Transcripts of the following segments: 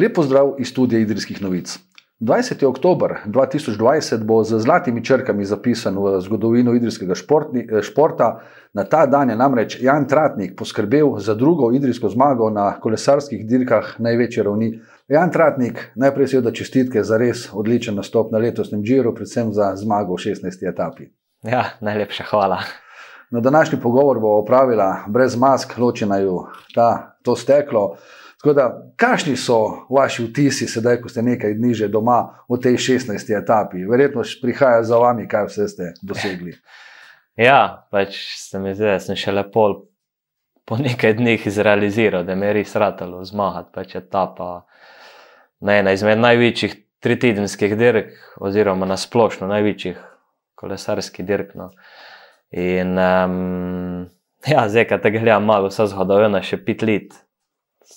Lepo zdrav iz studija Idrijskih novic. 20. oktober 2020 bo z zlatimi črkami zapisan v zgodovino idrijskega športni, eh, športa. Na ta dan je namreč Jan Tratnik poskrbel za drugo idrijsko zmago na kolesarskih dirkah največje ravni. Jan Tratnik, najprej seveda čestitke za res odličen nastop na letosnem Džiru, predvsem za zmago v 16. etapi. Ja, najlepša hvala. Na današnji pogovor bo opravila brez mask, ločena ju ta, to steklo. Da, kakšni so vaši vtisi, sedaj, ko ste nekaj dni že doma v tej 16. etapi? Verjetno prihaja za vami, kaj vse ste dosegli. Ja, pač se mi zdi, da sem še lepo po nekaj dneh izrealiziral, da me je res ratalo zmagati. Pač etapa na ena izmed največjih tritedenskih dirk, oziroma na splošno največjih kolesarskih dirk. No. In um, ja, zdaj, ko te gledam malo, vse zgodovina še pet let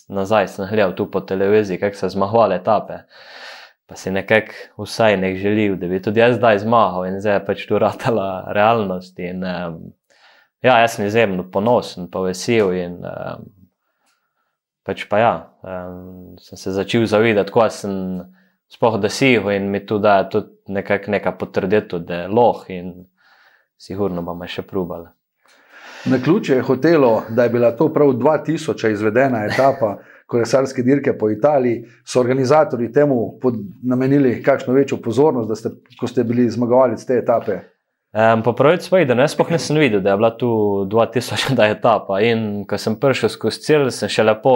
nazaj sem gledal tu po televiziji, kako so zmagovali etape. Pa si nekako vsaj nek želil, da bi tudi jaz zdaj zmagal in zdaj pač tu ratala realnost. In, um, ja, jaz sem izjemno ponosen, pa vesel in um, pač pa ja, um, sem se začel zavedati, ko sem spoh dosegel in mi tu da tudi nekako neka potrditev, da je loh in sigurno bomo še probali. Na ključe je hotelo, da je bila to prav 2000 izvedena etapa kolesarske dirke po Italiji. So organizatori temu namenili kakšno večjo pozornost, da ste, ko ste bili zmagovalci te etape? Um, po pravici je, da ne spoh nisem videl, da je bila tu 2000 etapa. In ko sem prišel skozi cel, sem še lepo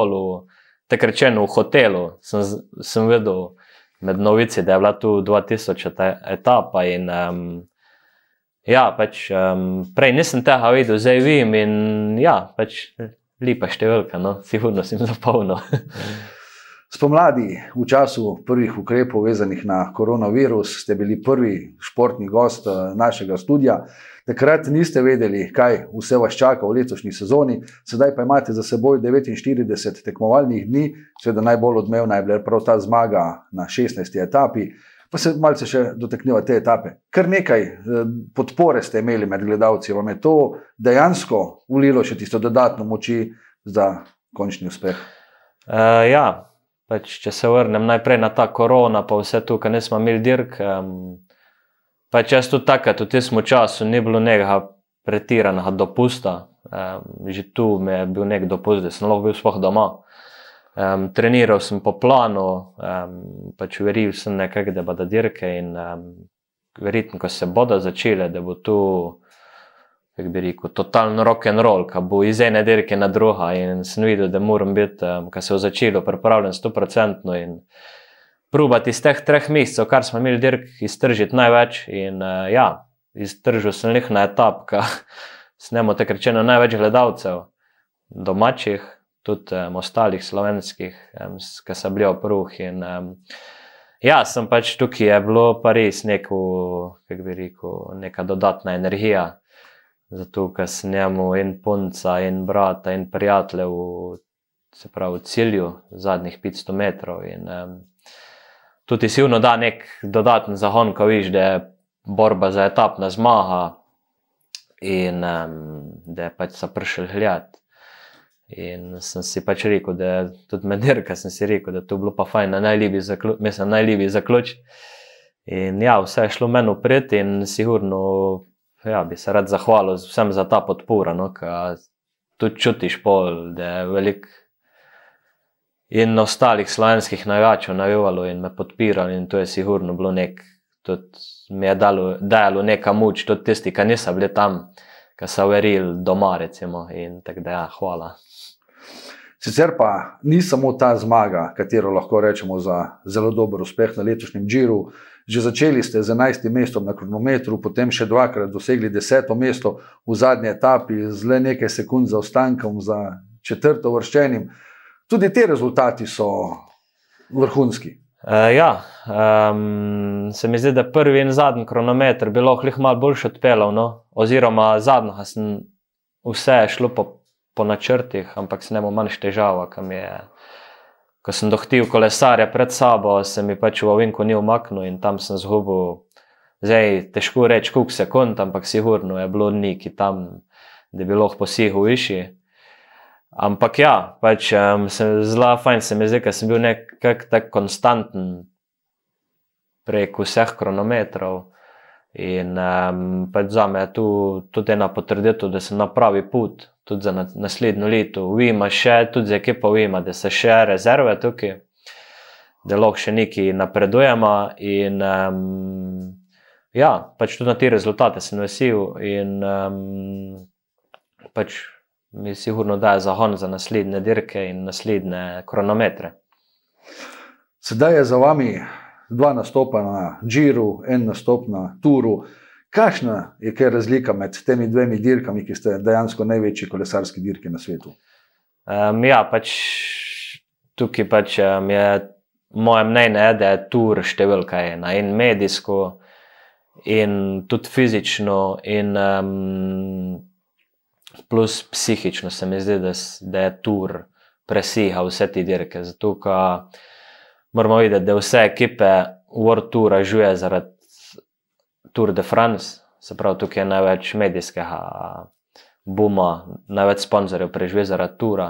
tako rečeno v hotelu, sem, sem videl med novici, da je bila tu 2000 etapa. In, um, Ja, pač, um, prej nisem tega videl, zdaj vidim in ja, pač lepa številka, no, sigurno sem zapolnil. Spomladi, v času prvih ukrepov, vezanih na koronavirus, ste bili prvi športni gost eh, našega studia. Takrat niste vedeli, kaj vse vas čaka v letošnji sezoni, sedaj pa imate za seboj 49 tekmovalnih dni, seveda najbolj odmevna je bila prav ta zmaga na 16. etapi pa se malce še dotaknemo te etape. Kar nekaj eh, podpore ste imeli med gledalci, vam je to dejansko ulilo še tisto dodatno moči za končni uspeh. Uh, ja, pač, če se vrnem najprej na ta korona, pa vse to, kar nismo imeli dirk. Um, pač jaz tudi takrat, v tem času, ni bilo nekega pretiranega dopusta. Um, že tu mi je bil nek dopust, da sem lahko bil sploh doma. Um, treniral sem po planu, um, pač veril sem nekaj, da bodo dirke in um, verjetno, ko se bodo začele, da bo tu, kako bi rekel, totalno rock and roll, ki bo iz ene dirke na druga in sem videl, da moram biti, um, ko se je začelo, pripravljen 100% in probati iz teh treh mesecev, kar smo imeli dirk, iztržiti največ in uh, ja, iztržil sem jih na etap, ki snemo tako rečeno največ gledalcev, domačih tudi um, ostalih slovenskih, um, ki so bili opruh. In, um, ja, sem pač tukaj, je bilo pa res neko, kako bi rekel, neka dodatna energija. Zato, ker sem njemu in punca, in brata, in prijateljev, se pravi, v cilju zadnjih 500 metrov. In, um, tudi si vno da nek dodaten zahon, ko viš, da je borba za etapna zmaga in um, da je pač so prišli gledati. In sem si pač rekel, da je tudi medirka, sem si rekel, da to bilo pa fajn, najljubši zaključ. Mislim, najljubši zaključ. In ja, vse je šlo meni upred in sigurno ja, bi se rad zahvalil vsem za ta podpora, no, ker tudi čutiš pol, da je velik. In ostalih slovenskih najvačev navijalo in me podpiralo, in to je sigurno bilo nek, tudi mi je dalo, dalo neka moč, tudi tisti, ki niso bili tam, ki so verjeli doma, recimo, in tako da, ja, hvala. Sicer pa ni samo ta zmaga, katero lahko rečemo za zelo dober uspeh na letošnjem Džiru. Že začeli ste z 11. mestom na kronometru, potem še dvakrat dosegli 10. mesto v zadnji etapi, z le nekaj sekund za ostankom, za četrto vrščenim. Tudi ti rezultati so vrhunski. Uh, ja, um, se mi zdi, da prvi in zadnji kronometer bi lahko malo boljši odpeljal, no? oziroma zadnji, sem vse šlo po po načrtih, ampak se ne bo manj težava, kam je. Ko sem dohtil kolesarja pred sabo, se mi pač v ovinku ni umaknil in tam sem zgubil. Zdaj, težko reči, koliko sekund, ampak sigurno je bilo neki tam, da bi lahko posihal višji. Ampak ja, pač, um, zelo fajn se mi zdi, ker sem bil nekako tak konstanten prek vseh kronometrov. In um, pač za me je tu tudi ena potrditev, da sem na pravi pot, tudi za naslednjo leto. Vima še, tudi za ekipo Vima, da se še rezerve tukaj, da lahko še nekaj napredujemo. In um, ja, pač tudi na te rezultate sem vesel in um, pač mi sigurno daje zahon za naslednje dirke in naslednje kronometre. Sedaj je za vami dva nastopa na Džiru, en nastop na Turu. Kakšna je kaj razlika med temi dvemi dirkami, ki ste dejansko največji kolesarski dirki na svetu? Um, ja, pač tukaj pač, um, je moje mnenje, da je Tur številka ena in medijsko, in tudi fizično, in um, plus psihično se mi zdi, da, da je Tur presiha vse te dirke. Zato, ker moramo videti, da vse ekipe World Tour žuje zaradi Tour de France, se pravi, tukaj je največ medijskega buma, največ sponzorjev preživi zaradi Tura.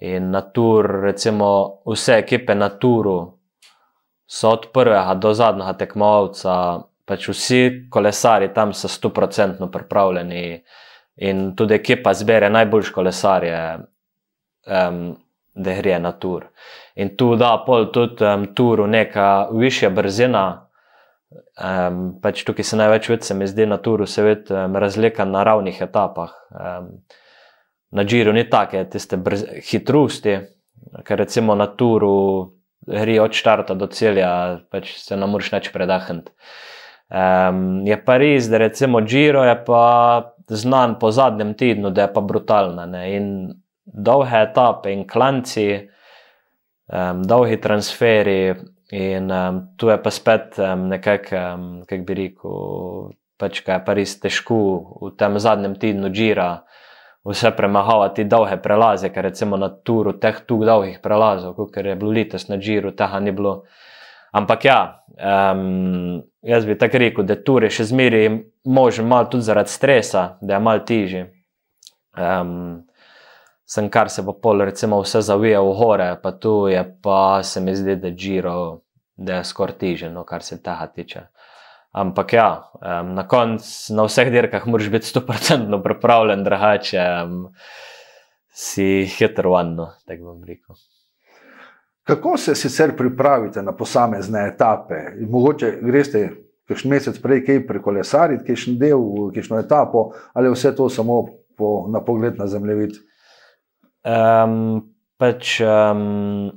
In na Tour, recimo, vse ekipe na Touru so od prvega do zadnjega tekmovalca, pač vsi kolesari tam so stoprocentno pripravljeni. In tudi ekipa zbere najboljše kolesarje, um, da gre na tur. In tu da pol tudi um, turu neka višja brzina. Um, pač tukaj se največ vidi, se mi zdi na turu, se vidi um, razlika na ravnih etapah. Um, na Džiru ni take tiste hitrosti, ker recimo na turu gre od štarta do celja, pač se ne moreš več predahniti. Um, je pa res, da recimo Džiro je pa znan po zadnjem tednu, da je pa brutalna. Ne? In dolge etape in klanci, um, dolgi transferi. In um, tu je pa spet um, nekako, um, kako bi rekel, pač kaj je pa res težko v tem zadnjem tednu žira. Vse premagati dolge prelaze, ker recimo na turu teh tu dolgih prelazov, kot je bilo letos na Džiru, tega ni bilo. Ampak ja, um, jaz bi tako rekel, da tur je še zmeraj možen, malo tudi zaradi stresa, da je malo težje. Um, sem kar se pa pol, recimo, vse zavija v gore, pa tu je pa se mi zdi, da Džiro, da je skoraj teže, no, kar se tega tiče. Ampak ja, um, na koncu, na vseh dirkah, moraš biti 100% pripravljen, drugače um, si hitro vanno, tako bom rekel. Kako se sicer pripravite na posamezne etape? Mogoče greste kakšen mesec prej, kaj prekolesariti, kakšen del, kakšno etapo, ali vse to samo po, na pogled na zemljevid? Um, pač, um,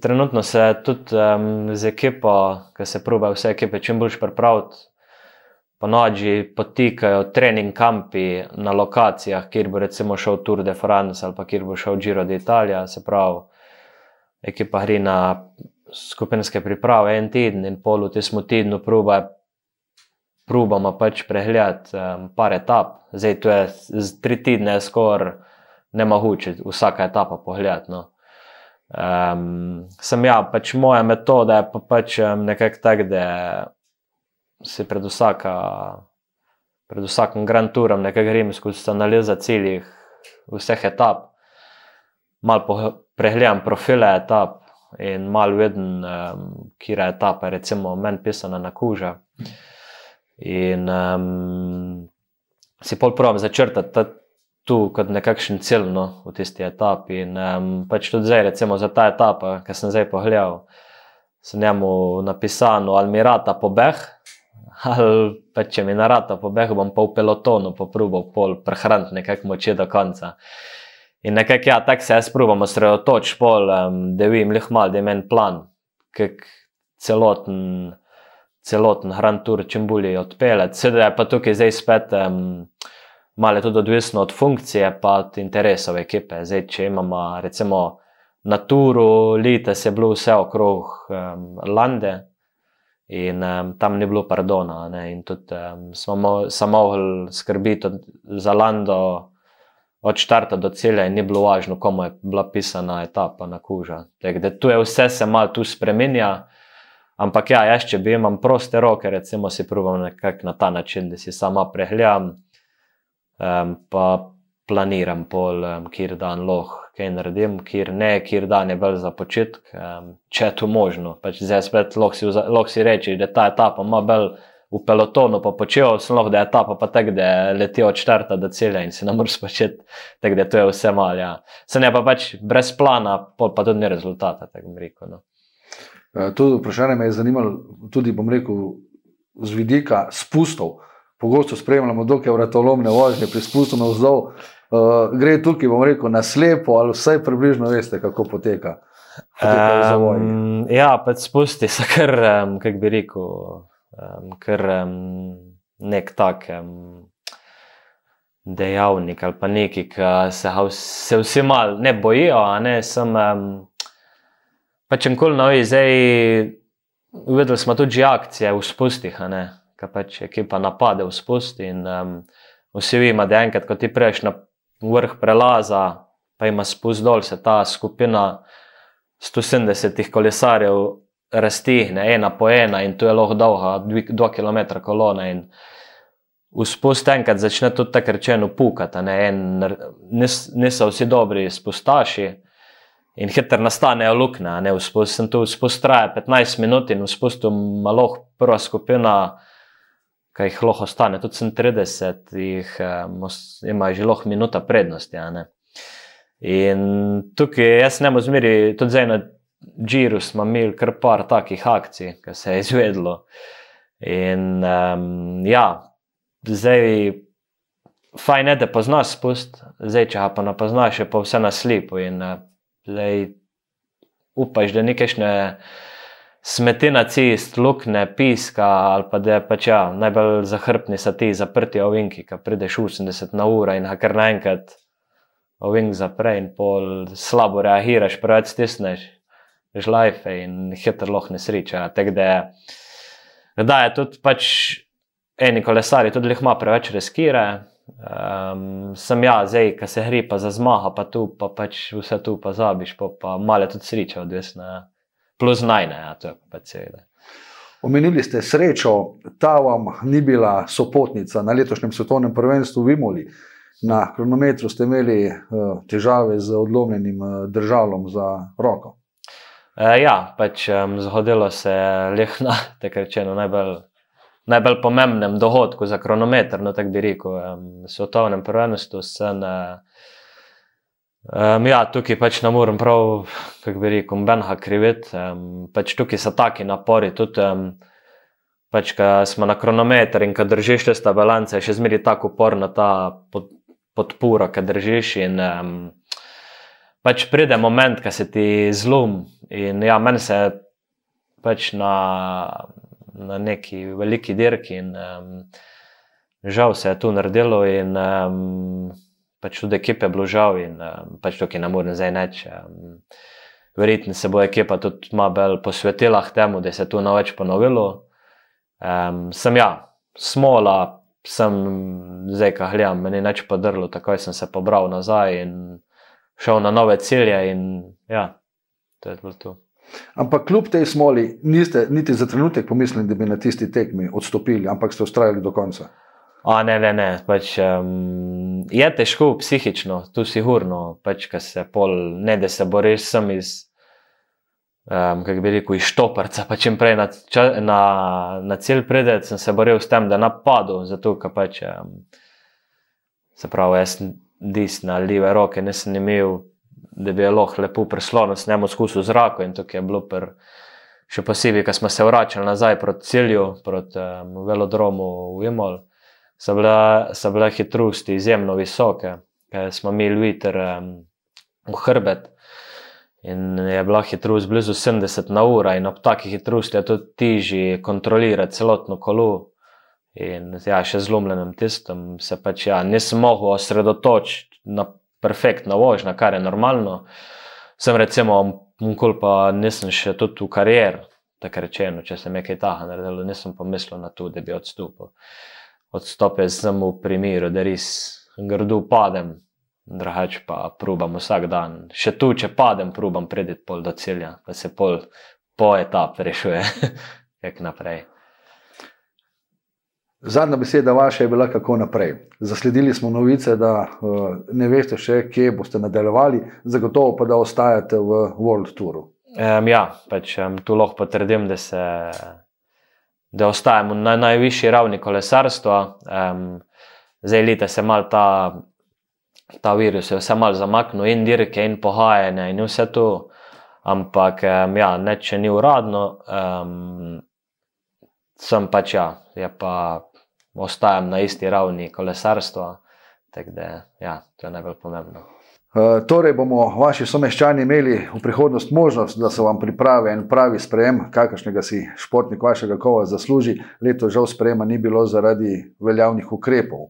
trenutno se tudi um, z ekipo, ki se proba vse ekipe čim bolj pripraviti, po noči potikajo trening kampi na lokacijah, kjer bo recimo šel Tour de France ali pa kjer bo šel Giro d'Italia. Se pravi, ekipa gre na skupinske priprave en teden in pol v tem tednu proba. Probamo pač pregledati um, par etap, zdaj to je z tri tedne skoraj ne mogoče vsaka etapa pogledati. No. Um, sem ja, pač moja metoda je pa pač nekako tak, da se pred, vsaka, pred vsakim Grand Tourom nekaj grem skozi analizo ciljih vseh etap, malo pregledam profile etap in malo vidim, um, je etapa, recimo meni pisana na kuža. In um, si pol pravim začrtati tu kot nekakšen cilj no, v tisti etapi. In um, pač tudi zdaj, recimo za ta etapa, ki sem zdaj pogledal, sem njemu napisal, ali mi rata pobeh, ali pa če mi narata pobeh, bom pa v pelotonu poprobil pol prehraniti nekako moče do konca. In nekako, ja, tako se jaz probam osredotočiti, um, da vidim lih mal, da imam plan, kak celoten, celoten hran tur čim bolje odpeljati. Sedaj pa tukaj zdaj spet um, malo je tudi odvisno od funkcije, pa od interesov ekipe. Zdaj, če imamo recimo na turu, lite se je bilo vse okrog um, Lande in um, tam ni bilo pardona. Ne? In tudi um, smo samo skrbiti za Lando. Od štarta do celja in ni bilo važno, komu je bila pisana etapa na kuža. Da tu je vse se malo tu spremenja, ampak ja, jaz, če bi imel proste roke, recimo si provam nekako na ta način, da si sama prehljam, um, pa planiram, pol, um, kjer dan lahko kaj naredim, kjer ne, kjer dan je bolj za počitek, um, če je to možno. Pač zdaj spet lahko si, lahko si reči, da ta etapa ima bolj v pelotonu, pa počel sem lahko, da je etapa pa tako, da leti od črta do celja in si ne moreš početi, tako da to je vse malo. Ja. Se ne pa pač brez plana, pol pa tudi ni rezultata, tako bi rekel. No. Uh, to vprašanje me je zanimalo tudi, bom rekel, z vidika spustov. Pogosto spremljamo, je vratolomne vožnje, pri spustu na vzdolj. Uh, gre tukaj, bom rekel, na slepo, ali vsaj približno veste, kako poteka. Um, ja, pač spusti so kar, um, kako bi rekel, um, kar um, nek tak um, dejavnik ali pa neki, ki se, se vsi mal ne bojijo, a ne sem. Um, pač enkoli novi, zdaj videli smo tudi akcije v spustih, ki pač ekipa napade v spusti. In um, vsi vemo, da enkrat, ko ti prejš na vrh prelaza, pa ima spust dol, se ta skupina 170 kolesarjev raztihne, ena po ena, in tu je lahko dolga 2 km kolona. V spust enkrat začne tudi tako rečeno pukati, ne? niso vsi dobri spustaši. In hitro nastanejo luknje, ne vzpust, sem tu spustraja 15 minut in vzpustu malo prva skupina, ki jih lahko ostane, tudi sem 30, jih ima že lahko minuta prednosti. In tukaj jaz ne morem zmeri, tudi zdaj na Džiru smo imeli kar par takih akcij, ki se je izvedlo. In um, ja, zdaj. Fajn je, da poznaš spust, zdaj če pa ne poznaš, je pa vse na slipu. In Zdaj, upaš, da nekaj smeti na cest, lukne, piska, ali pa da je pač ja, najbolj zahrbni so ti zaprti ovinki, ki prideš 80 na uro in kar naenkrat ovink zapre in pol slabo reagiraš, preveč stisneš žlajfe in hitro lahko nesreča. Tako da, da je tudi pač eni kolesari tudi lehma preveč riskirajo. Um, sem ja, zdaj, ki se hripa za zmaga, pa tu pa pač vse tu pa zabiš, pa, pa malo tudi sreča, odvisna. Ja. Plus najne, ja, to je pač seveda. Omenili ste srečo, ta vam ni bila sopotnica na letošnjem svetovnem prvenstvu v Imoli. Na kronometru ste imeli uh, težave z odlomljenim uh, državom za roko. E, ja, pač um, zgodilo se je lehna, tako rečeno, najbolj najbolj pomembnem dogodku za kronometer, no tako bi rekel, um, svetovnem prvenstvu. Sem, um, ja, tukaj pač ne morem prav, kako bi rekel, benha kriviti. Um, pač tukaj so taki napori. Tudi, um, pač, ko smo na kronometer in ko držiš te stabilance, je še zmeraj tako uporna ta pod, podpora, ki držiš. In, um, pač pride moment, ko se ti zlom. In ja, meni se pač na na neki veliki dirki. In, um, žal se je tu naredilo, in um, pač tudi ekipe bilo žal, in um, pač tukaj ne morem zdaj neč. Um, Verjetno se bo ekipa tudi malo bolj posvetila temu, da se tu na več ponovilo. Um, sem ja, smola, sem zdaj kahljam, meni neč podrlo, takoj sem se pobral nazaj in šel na nove cilje. In, ja, to je bilo to. Ampak kljub tej smoli, niste niti za trenutek pomislili, da bi na tisti tekmi odstopili, ampak ste ustrajali do konca. A, ne, ne, ne. Pač, um, je težko psihično, tu si urno, pač, ker se pol, ne da se boriš sem iz, um, kako bi rekel, iz štoparca. Pa čim prej na, na, na cilj pridem, sem se boril s tem, da napadam, zato ker pač, um, se pravi, jaz disna leve roke nisem imel da bi lahko lepo preslonil s njim skozi zrak. In to je bilo pr, še posebej, ko smo se vračali nazaj proti cilju, proti um, velodromu v Imol, so bile, so bile hitrosti izjemno visoke, ker smo imeli viter um, v hrbet. In je bila hitrost blizu 70 na uro, in ob taki hitrosti je tudi težje kontrolirati celotno kolo. In ja, še zlomljenim tistom se pač ja, nisem mogel osredotočiti na perfektna vožnja, kar je normalno. Sem recimo, mkul pa nisem še tudi v karieri, tako rečeno, če sem nekaj taha naredil, nisem pomislil na to, da bi odstopil. Odstopil sem v primeru, da res grdo padem, drugače pa probam vsak dan. Še tu, če padem, probam prediti pol do cilja, da se pol po etap rešuje, jak naprej. Zadnja beseda vaša je bila, kako naprej. Zasledili smo novice, da uh, ne veste še, kje boste nadaljevali, zagotovo pa da ostajate v World Touru. Um, ja, pač um, tu lahko potrdim, da, se, da ostajamo na najvišji ravni kolesarstva. Um, zdaj, lite se mal ta, ta virus, je vse mal zamaknil, in dirke, in pohajanje, in vse to. Ampak, um, ja, neče ni uradno, um, sem pač ja, je pa ostajam na isti ravni kolesarstva. Da, ja, to je najbolj pomembno. Eh, torej bomo vaši someščani imeli v prihodnost možnost, da se vam pripravi en pravi sprejem, kakršnega si športnik vašega kova zasluži. Leto žal sprejema ni bilo zaradi veljavnih ukrepov.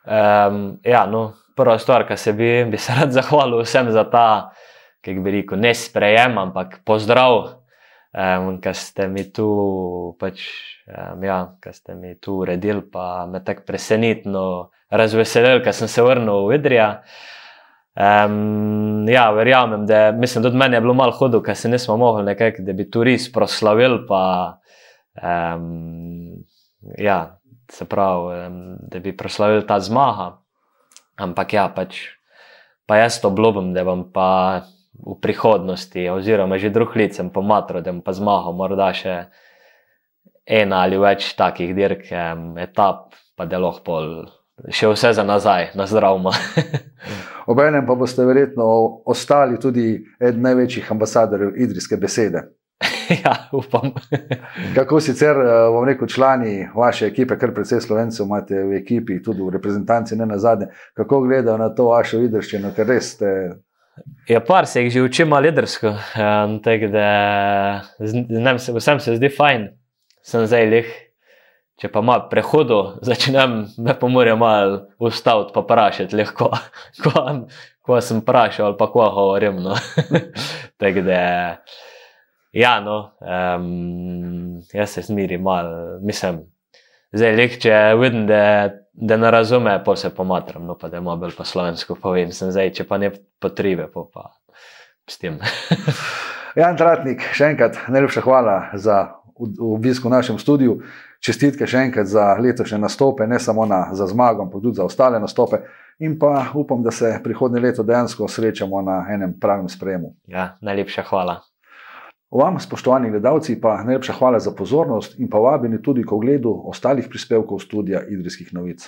Um, ja, no, prva stvar, ki se bi, bi se rad zahvalil vsem za ta, ki bi rekel, ne sprejem, ampak pozdrav, um, ki ste mi tu, pač, um, ja, ki ste mi tu uredili, pa me tako presenetno razveselili, ker sem se vrnil v Idrija. Um, ja, verjamem, da mislim, tudi meni je bilo malo hudo, ker se nismo mogli nekaj, da bi turist proslavil. Pa, um, ja, se pravi, um, da bi proslavil ta zmaga. Ampak ja, pač, pa jaz to obljubim, da bom pa v prihodnosti, oziroma že drug licem pomatro, da bom pa zmagal, morda še ena ali več takih dirk, um, etap, pa da lahko še vse za nazaj, na zdravmo. Obenem pa boste verjetno ostali tudi eden največjih ambasadorjev idrijske besede. ja, upam. Kako sicer, bom rekel, člani vaše ekipe, kar precej slovencev imate v ekipi, tudi v reprezentanci, ne na zadnje, kako gledajo na to vašo idrščino, ker res ste. Ja, par se jih že učim malo idrsko, tako da vsem se zdi fajn, sem zdaj leh. Če pa malo prehodo, začnem me pa moram malo ustaviti, pa vprašati, lahko, ko, ko sem vprašal ali pa ko govorim. No. Tako da, ja, no, um, jaz se zmerim malo, mislim, zdaj leh, če vidim, da, da ne razume, pa se pomatram, no pa da ima bolj po slovensko povem, sem zdaj, če pa ne potrebe, pa, pa s tem. Jan Tratnik, še enkrat najlepša hvala za obisk v našem studiu čestitke še enkrat za letošnje nastope, ne samo na, za zmago, ampak tudi za ostale nastope. In pa upam, da se prihodnje leto dejansko srečamo na enem pravem sprejemu. Ja, najlepša hvala. Vam, spoštovani gledalci, pa najlepša hvala za pozornost in pa vabeni tudi k ogledu ostalih prispevkov študija Idrijskih novic.